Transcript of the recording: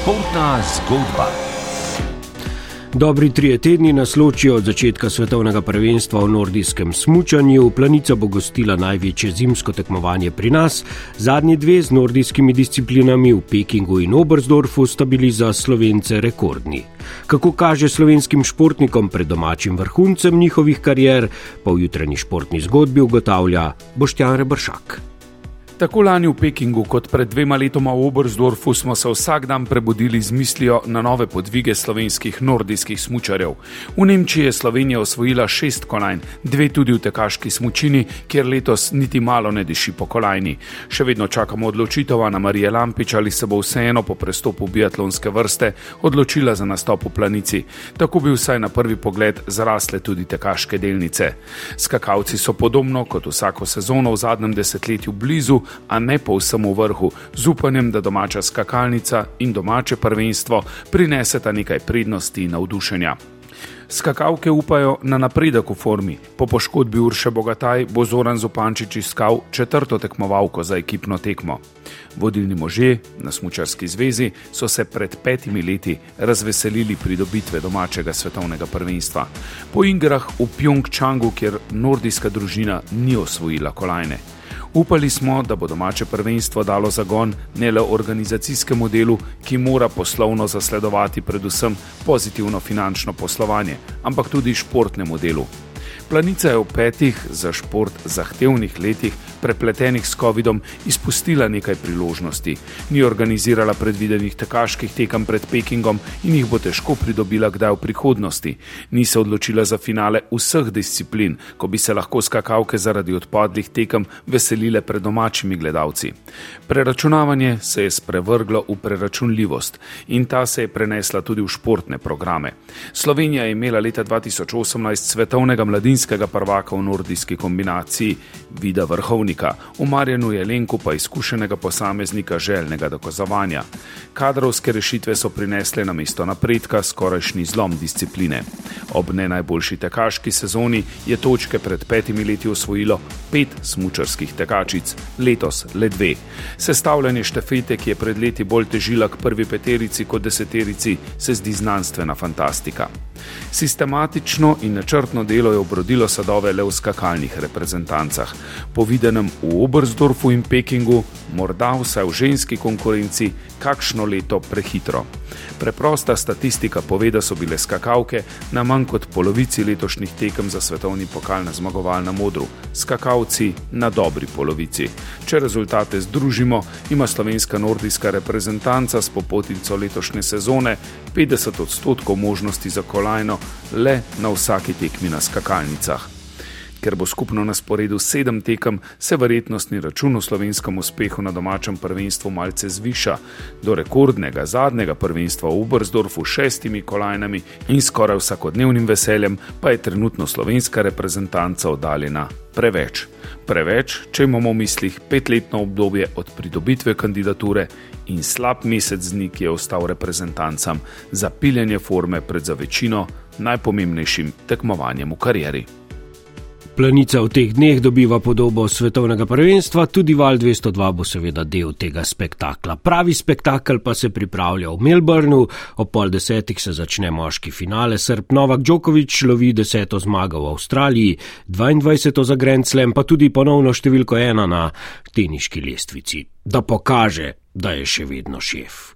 Športna zgodba. Dobri trije tedni nas ločijo od začetka svetovnega prvenstva v nordijskem smučanju. Planica bo gostila največje zimsko tekmovanje pri nas. Zadnji dve z nordijskimi disciplinami v Pekingu in Oberstdorfu sta bili za slovence rekordni. Kako kaže slovenskim športnikom pred domačim vrhuncem njihovih karier, pa v jutranji športni zgodbi ugotavlja Boštjan Rebršak. Tako lani v Pekingu kot pred dvema letoma v Oberstdorfu smo se vsak dan prebudili z mislijo na nove podvige slovenskih nordijskih smočarjev. V Nemčiji je Slovenija osvojila šest kolajn, dve tudi v tekaški smočini, kjer letos niti malo ne diši po kolajni. Še vedno čakamo odločitev na Marije Lampič, ali se bo vseeno po prestopu biatlonske vrste odločila za nastop v planici. Tako bi vsaj na prvi pogled zrasle tudi tekaške delnice. Skakalci so podobno kot vsako sezono v zadnjem desetletju blizu, a ne povsem v vrhu, z upanjem, da domača skakalnica in domače prvenstvo prineseta nekaj prednosti in navdušenja. Skakalke upajo na napredek v formi. Po poškodbi Urše Bogataj bo Zoran Zupančič iskal četrto tekmovalko za ekipno tekmo. Vodilni možje na Smučarski zvezi so se pred petimi leti razveselili pridobitve domačega svetovnega prvenstva. Po igrah v Pjongčangu, kjer nordijska družina ni osvojila kolajne. Upali smo, da bo domače prvenstvo dalo zagon ne le organizacijskemu delu, ki mora poslovno zasledovati predvsem pozitivno finančno poslovanje, ampak tudi športnemu delu. Planica je v petih za šport zahtevnih letih, prepletenih s COVID-om, izpustila nekaj priložnosti. Ni organizirala predvidenih tekaških tekem pred Pekingom in jih bo težko pridobila kdaj v prihodnosti. Ni se odločila za finale vseh disciplin, ko bi se lahko skakalke zaradi odpadlih tekem veselile pred domačimi gledalci. Preračunavanje se je sprevrglo v preračunljivost in ta se je prenesla tudi v športne programe. Slovenija je imela leta 2018 svetovnega mladinskega mladinskega prvaka v nordijski kombinaciji, vida vrhovnika, v Marjanu Jelenku pa izkušenega posameznika željnega dokazovanja. Kadrovske rešitve so prinesle na mesto napredka skorajšnji zlom discipline. Ob ne najboljši tekaški sezoni je točke pred petimi leti osvojilo pet smučarskih tekačic, letos le dve. Sestavljanje štafete, ki je pred leti bolj težila k prvi peterici kot deseterici, se zdi znanstvena fantastika. Sistematično in načrtno delo je obrodilo sadove le v skakalnih reprezentancah. Po videnem v Oberstdorfu in Pekingu, morda vsaj v ženski konkurenci, kakšno leto prehitro. Preprosta statistika pove, da so bile skakalke na manj kot polovici letošnjih tekem za svetovni pokal na zmagovalnem modru, skakalci na dobri polovici. Če rezultate združimo, ima slovenska nordijska reprezentanca s popotnico letošnje sezone 50 odstotkov možnosti za kolajno le na vsaki tekmi na skakalnicah. Ker bo skupno na sporedu sedem tekem, se verjetnostni račun v slovenskem uspehu na domačem prvenstvu malce zviša. Do rekordnega zadnjega prvenstva v Ubersdorfu s šestimi kolajnami in skoraj vsakodnevnim veseljem pa je trenutno slovenska reprezentanca oddaljena preveč. Preveč, če imamo v mislih petletno obdobje od pridobitve kandidature in slab mesec dni, ki je ostal reprezentancam za piljenje forme pred za večino najpomembnejšim tekmovanjem v karieri. Planica v teh dneh dobiva podobo svetovnega prvenstva, tudi Val 202 bo seveda del tega spektakla. Pravi spektakel pa se pripravlja v Melbournu, ob pol desetih se začne moški finale, Srb Novak Djokovic lovi deseto zmago v Avstraliji, 22. za Grand Slam, pa tudi ponovno številko ena na teniški lestvici, da pokaže, da je še vedno šef.